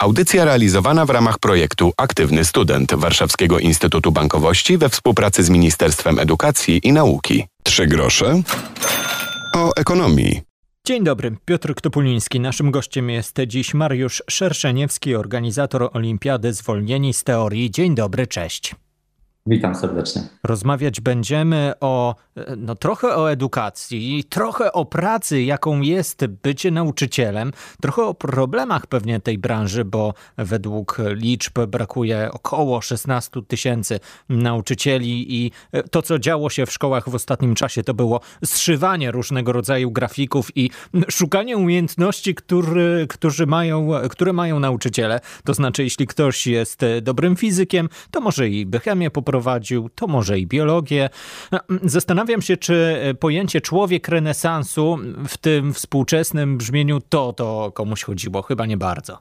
Audycja realizowana w ramach projektu Aktywny Student Warszawskiego Instytutu Bankowości we współpracy z Ministerstwem Edukacji i Nauki. Trzy grosze o ekonomii. Dzień dobry, Piotr Ktopuliński. Naszym gościem jest dziś Mariusz Szerszeniewski, organizator Olimpiady Zwolnieni z Teorii. Dzień dobry, cześć. Witam serdecznie. Rozmawiać będziemy o, no trochę o edukacji, trochę o pracy, jaką jest bycie nauczycielem, trochę o problemach pewnie tej branży, bo według liczb brakuje około 16 tysięcy nauczycieli i to, co działo się w szkołach w ostatnim czasie, to było zszywanie różnego rodzaju grafików i szukanie umiejętności, który, którzy mają, które mają nauczyciele. To znaczy, jeśli ktoś jest dobrym fizykiem, to może i chemię poprowadzić, prowadził, to może i biologię. Zastanawiam się, czy pojęcie człowiek renesansu w tym współczesnym brzmieniu to, to komuś chodziło. Chyba nie bardzo.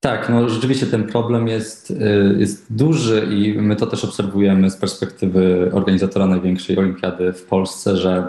Tak, no rzeczywiście ten problem jest, y, jest duży i my to też obserwujemy z perspektywy organizatora największej olimpiady w Polsce, że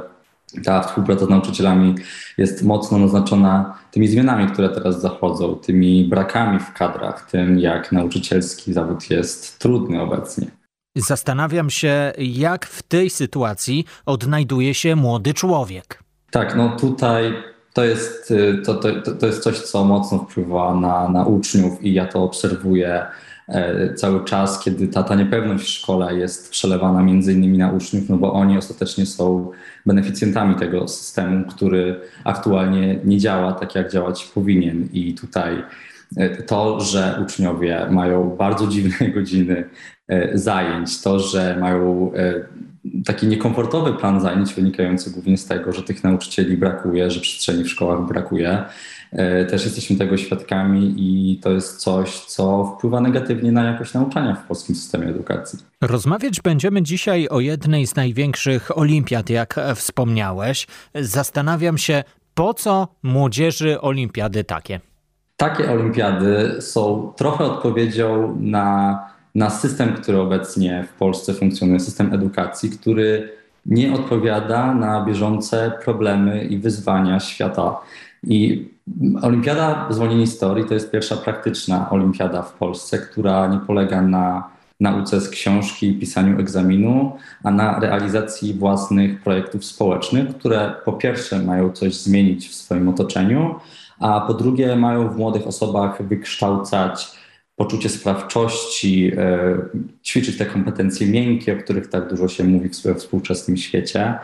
ta współpraca z nauczycielami jest mocno naznaczona tymi zmianami, które teraz zachodzą, tymi brakami w kadrach, tym jak nauczycielski zawód jest trudny obecnie. Zastanawiam się, jak w tej sytuacji odnajduje się młody człowiek. Tak, no tutaj to jest, y, to, to, to jest coś, co mocno wpływa na, na uczniów i ja to obserwuję e, cały czas, kiedy ta, ta niepewność w szkole jest przelewana między innymi na uczniów, no bo oni ostatecznie są beneficjentami tego systemu, który aktualnie nie działa tak, jak działać powinien. I tutaj to, że uczniowie mają bardzo dziwne godziny E, zajęć, to, że mają e, taki niekomfortowy plan zajęć wynikający głównie z tego, że tych nauczycieli brakuje, że przestrzeni w szkołach brakuje. E, też jesteśmy tego świadkami i to jest coś, co wpływa negatywnie na jakość nauczania w polskim systemie edukacji. Rozmawiać będziemy dzisiaj o jednej z największych olimpiad, jak wspomniałeś. Zastanawiam się, po co młodzieży olimpiady takie? Takie olimpiady są trochę odpowiedzią na na system, który obecnie w Polsce funkcjonuje, system edukacji, który nie odpowiada na bieżące problemy i wyzwania świata. I Olimpiada Zwolnieni Historii to jest pierwsza praktyczna olimpiada w Polsce, która nie polega na nauce z książki i pisaniu egzaminu, a na realizacji własnych projektów społecznych, które po pierwsze mają coś zmienić w swoim otoczeniu, a po drugie mają w młodych osobach wykształcać poczucie sprawczości, e, ćwiczyć te kompetencje miękkie, o których tak dużo się mówi w współczesnym świecie.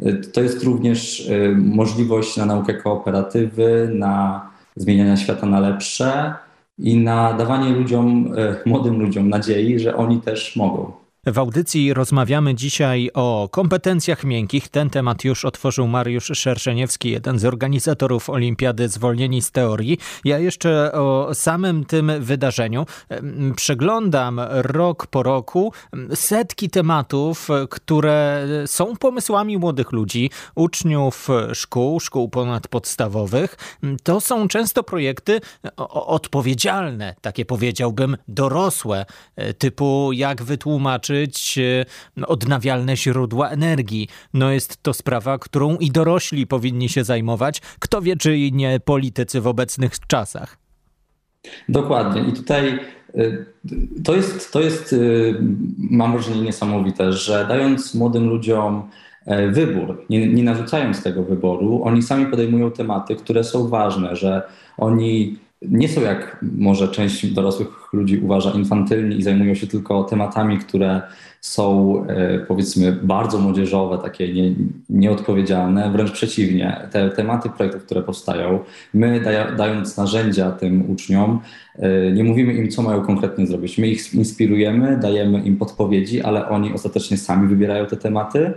E, to jest również e, możliwość na naukę kooperatywy, na zmieniania świata na lepsze i na dawanie ludziom, młodym ludziom nadziei, że oni też mogą. W audycji rozmawiamy dzisiaj o kompetencjach miękkich. Ten temat już otworzył Mariusz Szerszeniewski, jeden z organizatorów Olimpiady Zwolnieni z Teorii. Ja jeszcze o samym tym wydarzeniu przeglądam rok po roku setki tematów, które są pomysłami młodych ludzi, uczniów szkół, szkół ponadpodstawowych. To są często projekty odpowiedzialne, takie powiedziałbym dorosłe, typu jak wytłumaczyć e, odnawialne źródła energii. No jest to sprawa, którą i dorośli powinni się zajmować. Kto wie, czy nie politycy w obecnych czasach. Dokładnie. I tutaj e, to jest, to jest, e, mam wrażenie, niesamowite, że dając młodym ludziom wybór, nie, nie narzucając tego wyboru, oni sami podejmują tematy, które są ważne, że oni nie są jak może część dorosłych ludzi uważa infantylni i zajmują się tylko tematami, które są e, powiedzmy bardzo młodzieżowe, takie nie, nieodpowiedzialne. Wręcz przeciwnie, te tematy projektów, które powstają, my dając narzędzia tym uczniom, e, nie mówimy im, co mają konkretnie zrobić. My ich inspirujemy, dajemy im podpowiedzi, ale oni ostatecznie sami wybierają te tematy.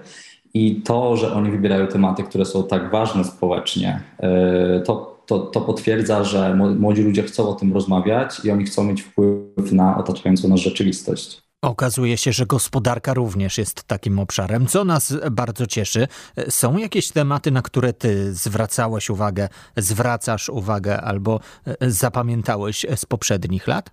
I to, że oni wybierają tematy, które są tak ważne społecznie, e, to to, to potwierdza, że młodzi ludzie chcą o tym rozmawiać i oni chcą mieć wpływ na otaczającą nas rzeczywistość. Okazuje się, że gospodarka również jest takim obszarem, co nas bardzo cieszy. Są jakieś tematy, na które ty zwracałeś uwagę, zwracasz uwagę albo e, zapamiętałeś z poprzednich lat?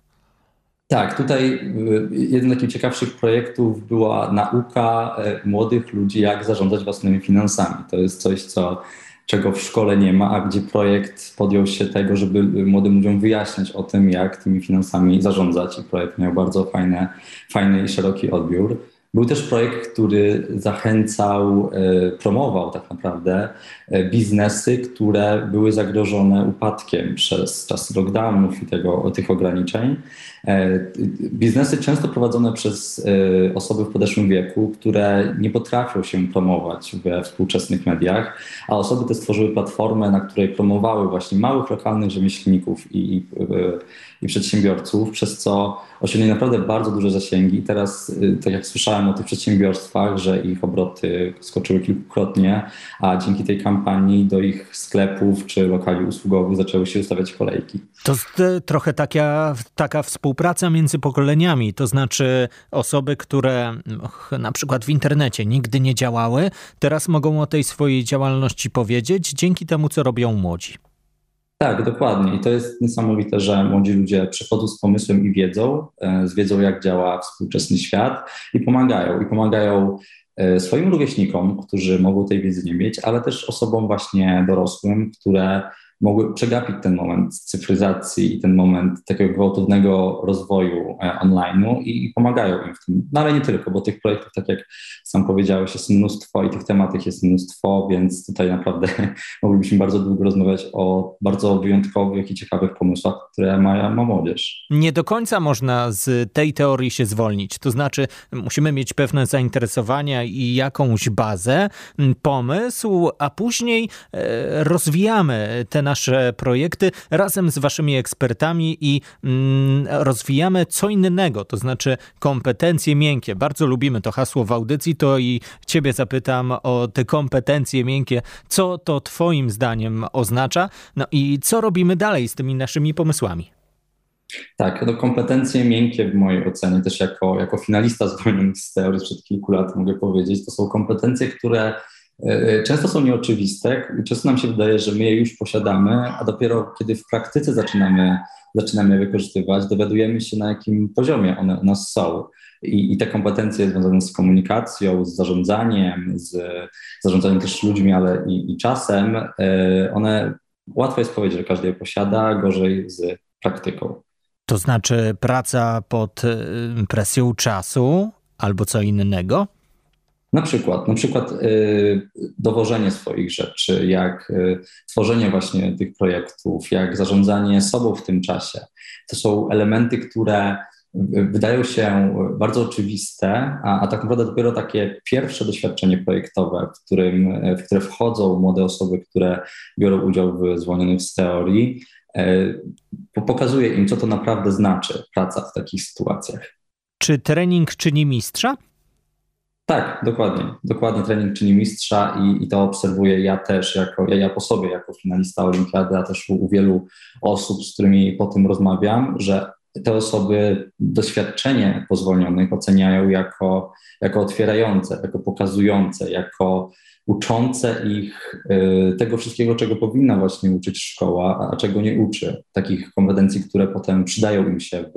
Tak, tutaj e, jeden z takich ciekawszych projektów była nauka e, młodych ludzi, jak zarządzać własnymi finansami. To jest coś, co czego w szkole nie ma, a gdzie projekt podjął się tego, żeby młodym ludziom wyjaśniać o tym, jak tymi finansami zarządzać i projekt miał bardzo fajne, fajny i szeroki odbiór. Był też projekt, który zachęcał, e, promował tak naprawdę e, biznesy, które były zagrożone upadkiem przez czas lockdownów i tego, tych ograniczeń. E, biznesy często prowadzone przez osoby w podeszłym wieku, które nie potrafią się promować we współczesnych mediach, a osoby te stworzyły platformę, na której promowały właśnie małych, lokalnych rzemieślników i, i, i przedsiębiorców, przez co osiągnęli naprawdę bardzo duże zasięgi. Teraz, tak jak słyszałem o tych przedsiębiorstwach, że ich obroty skoczyły kilkukrotnie, a dzięki tej kampanii do ich sklepów czy lokali usługowych zaczęły się ustawiać kolejki. To trochę taka, taka współpraca między pokoleniami, to znaczy osoby, które na przykład w internecie nigdy nie działały, teraz mogą o tej swojej działalności powiedzieć dzięki temu, co robią młodzi. Tak, dokładnie. I to jest niesamowite, że młodzi ludzie przychodzą z pomysłem i wiedzą, e, z wiedzą, jak działa współczesny świat i pomagają. I pomagają e, swoim rówieśnikom, którzy mogą tej wiedzy nie mieć, ale też osobom właśnie dorosłym, które mogły przegapić ten moment cyfryzacji i ten moment takiego gwałtownego rozwoju e, online'u i, i, pomagają im w tym. No ale nie tylko, bo tych projektów, tak jak sam powiedziałeś, jest mnóstwo i tych tematów jest mnóstwo, więc tutaj naprawdę moglibyśmy bardzo długo rozmawiać o bardzo wyjątkowych i ciekawych pomysłach, które ma, ma młodzież. Nie do końca można z tej teorii się zwolnić, to znaczy musimy mieć pewne zainteresowania i jakąś bazę, pomysł, a później e, rozwijamy te nasze projekty razem z waszymi ekspertami i mm, rozwijamy co innego, to znaczy kompetencje miękkie. Bardzo lubimy to hasło w audycji, to i ciebie zapytam o te kompetencje miękkie. Co to twoim zdaniem oznacza? No i co robimy dalej z tymi naszymi pomysłami? Tak, no kompetencje miękkie w mojej ocenie, też jako, jako finalista zwolnionych z teorii sprzed kilku lat mogę powiedzieć, to są kompetencje, które często są nieoczywiste, często nam się wydaje, że my je już posiadamy, a dopiero kiedy w praktyce zaczynamy, zaczynamy je wykorzystywać, dowiadujemy się na jakim poziomie one u nas są. I, I, te kompetencje związane z komunikacją, z zarządzaniem, z zarządzaniem też ludźmi, ale i, i czasem, e, one łatwo jest powiedzieć, że każdy je posiada, gorzej z praktyką. To znaczy praca pod presją czasu albo co innego? Na przykład, na przykład y, dowożenie swoich rzeczy, jak y, tworzenie właśnie tych projektów, jak zarządzanie sobą w tym czasie. To są elementy, które wydają się bardzo oczywiste, a, a tak naprawdę dopiero takie pierwsze doświadczenie projektowe, w, którym, w które wchodzą młode osoby, które biorą udział w zwolnionych z teorii, y, pokazuje im, co to naprawdę znaczy praca w takich sytuacjach. Czy trening czyni mistrza? Tak, dokładnie. Dokładnie trening czyni mistrza i, i to obserwuję ja też, jako, ja, ja po sobie, jako finalista olimpiady, a też u, u wielu osób, z którymi po tym rozmawiam, że te osoby doświadczenie pozwolnionych oceniają jako, jako otwierające, jako pokazujące, jako uczące ich y, tego wszystkiego, czego powinna właśnie uczyć szkoła, a czego nie uczy. Takich kompetencji, które potem przydają im się w,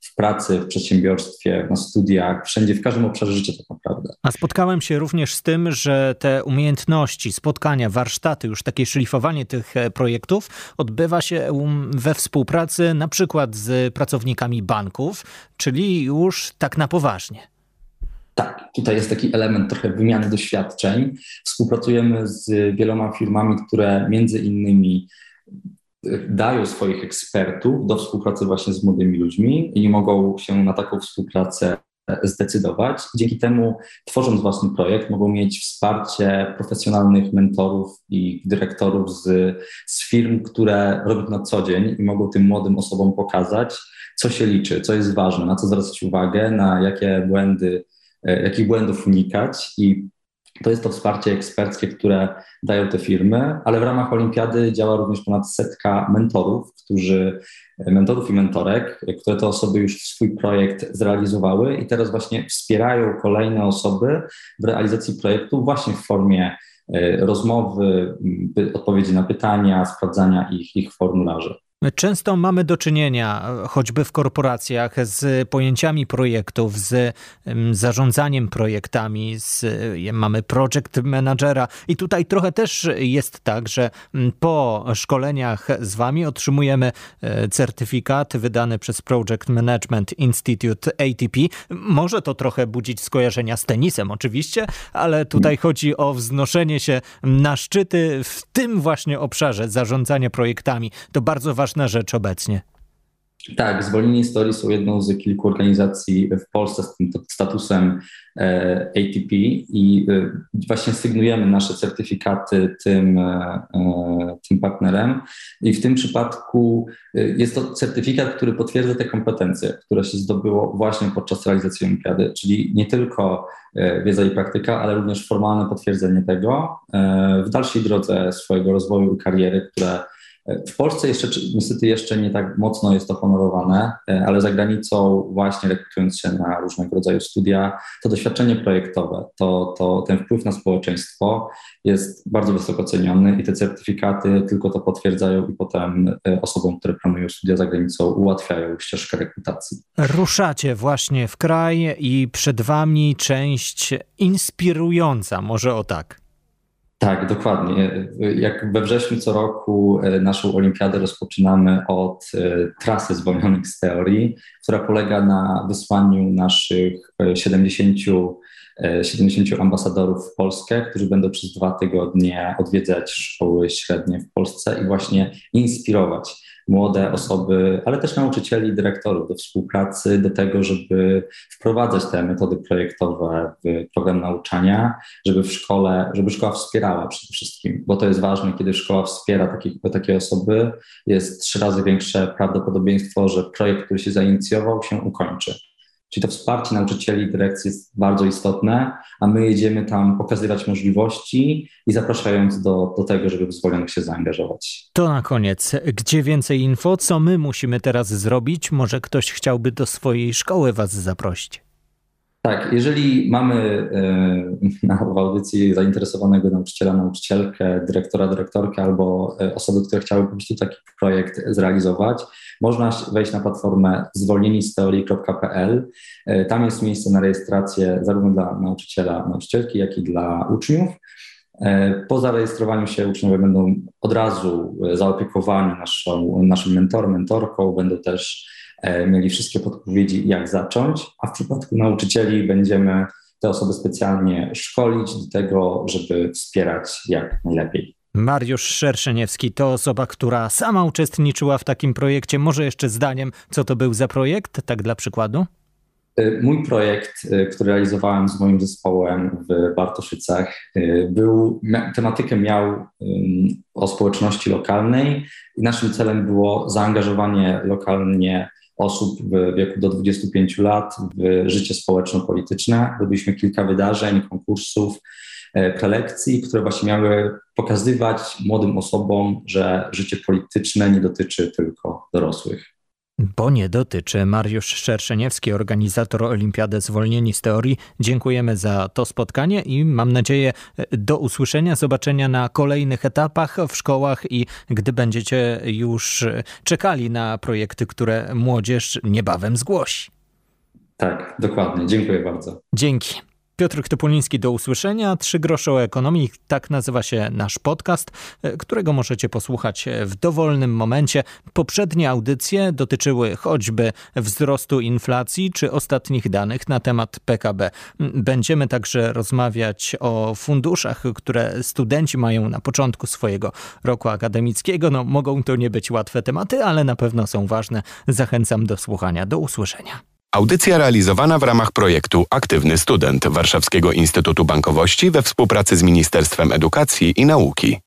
w pracy, w przedsiębiorstwie, na studiach, wszędzie, w każdym obszarze życia tak naprawdę. A spotkałem się również z tym, że te umiejętności, spotkania, warsztaty, już takie szlifowanie tych e, projektów odbywa się we współpracy na przykład z pracownikami banków, czyli już tak na poważnie. Tak, tutaj jest taki element trochę wymiany doświadczeń. Współpracujemy z wieloma firmami, które między innymi e, dają swoich ekspertów do współpracy właśnie z młodymi ludźmi i mogą się na taką współpracę zdecydować. Dzięki temu, tworząc własny projekt, mogą mieć wsparcie profesjonalnych mentorów i dyrektorów z, z firm, które robią na co dzień i mogą tym młodym osobom pokazać, co się liczy, co jest ważne, na co zwracać uwagę, na jakie błędy E, jakich błędów unikać i to jest to wsparcie eksperckie, które dają te firmy, ale w ramach olimpiady działa również ponad setka mentorów, którzy, e, mentorów i mentorek, które te osoby już swój projekt zrealizowały i teraz właśnie wspierają kolejne osoby w realizacji projektu właśnie w formie e, rozmowy, odpowiedzi na pytania, sprawdzania ich, ich formularzy. Często mamy do czynienia, choćby w korporacjach, z pojęciami projektów, z zarządzaniem projektami, z, mamy project managera i tutaj trochę też jest tak, że po szkoleniach z wami otrzymujemy e, certyfikat wydany przez Project Management Institute ATP. Może to trochę budzić skojarzenia z tenisem oczywiście, ale tutaj chodzi o wznoszenie się na szczyty w tym właśnie obszarze zarządzania projektami. To bardzo ważne ważna rzecz obecnie. Tak, zwolnieni historii są jedną z kilku organizacji w Polsce z tym statusem e, ATP i e, właśnie sygnujemy nasze certyfikaty tym, e, tym partnerem. I w tym przypadku jest to certyfikat, który potwierdza te kompetencje, które się zdobyło właśnie podczas realizacji olimpiady, czyli nie tylko wiedza i praktyka, ale również formalne potwierdzenie tego w dalszej drodze swojego rozwoju i kariery, które w Polsce jeszcze niestety jeszcze nie tak mocno jest to honorowane, e, ale za granicą właśnie rekrutując się na różnego rodzaju studia, to doświadczenie projektowe, to, to ten wpływ na społeczeństwo jest bardzo wysoko ceniony i te certyfikaty tylko to potwierdzają i potem e, osobom, które planują studia za granicą ułatwiają ścieżkę rekrutacji. Ruszacie właśnie w kraj i przed wami część inspirująca, może o tak. Tak, dokładnie. Jak we wrześniu co roku e, naszą olimpiadę rozpoczynamy od e, trasy zwolnionych z teorii, która polega na wysłaniu naszych 70, e, 70 ambasadorów w Polskę, którzy będą przez dwa tygodnie odwiedzać szkoły średnie w Polsce i właśnie inspirować młode osoby, ale też nauczycieli dyrektorów do współpracy, do tego, żeby wprowadzać te metody projektowe w program nauczania, żeby w szkole, żeby szkoła wspierała przede wszystkim, bo to jest ważne, kiedy szkoła wspiera takie, takie osoby, jest trzy razy większe prawdopodobieństwo, że projekt, który się zainicjował, się ukończy. Czyli to wsparcie nauczycieli i dyrekcji jest bardzo istotne, a my jedziemy tam pokazywać możliwości i zapraszając do, do tego, żeby zwolnionych się zaangażować. To na koniec. Gdzie więcej info? Co my musimy teraz zrobić? Może ktoś chciałby do swojej szkoły Was zaprosić? Tak, jeżeli mamy e, na, audycji zainteresowanego nauczyciela, nauczycielkę, dyrektora, dyrektorkę albo e, osoby, które chciały po prostu taki projekt zrealizować, można wejść na platformę zwolnienisteorii.pl. E, tam jest miejsce na rejestrację zarówno dla nauczyciela, nauczycielki, jak i dla uczniów. Po zarejestrowaniu się uczniowie będą od razu zaopiekowani naszą, naszym mentorem, mentorką, będą też mieli wszystkie podpowiedzi, jak zacząć, a w przypadku nauczycieli będziemy te osoby specjalnie szkolić do tego, żeby wspierać jak najlepiej. Mariusz Szerszeniewski to osoba, która sama uczestniczyła w takim projekcie. Może jeszcze zdaniem, co to był za projekt, tak dla przykładu? E, mój projekt, e, który realizowałem z moim zespołem w Bartoszycach, był, tematykę miał o społeczności lokalnej i naszym celem było zaangażowanie lokalnie osób w wieku do 25 lat w życie społeczno-polityczne. Robiliśmy kilka wydarzeń, konkursów, e, prelekcji, które właśnie miały pokazywać młodym osobom, że życie polityczne nie dotyczy tylko dorosłych. Bo nie dotyczy. Mariusz Szerszeniewski, organizator Olimpiady Zwolnieni z Teorii. Dziękujemy za to spotkanie i mam nadzieję do usłyszenia, zobaczenia na kolejnych etapach w szkołach i gdy będziecie już czekali na projekty, które młodzież niebawem zgłosi. Tak, dokładnie. Dziękuję bardzo. Dzięki. Piotr Topuliński, do usłyszenia. Trzy grosze o ekonomii, tak nazywa się nasz podcast, e, którego możecie posłuchać w dowolnym momencie. Poprzednie audycje dotyczyły choćby wzrostu inflacji czy ostatnich danych na temat PKB. Będziemy także rozmawiać o funduszach, które studenci mają na początku swojego roku akademickiego. No, mogą to nie być łatwe tematy, ale na pewno są ważne. Zachęcam do słuchania. Do usłyszenia. Audycja realizowana w ramach projektu Aktywny Student Warszawskiego Instytutu Bankowości we współpracy z Ministerstwem Edukacji i Nauki.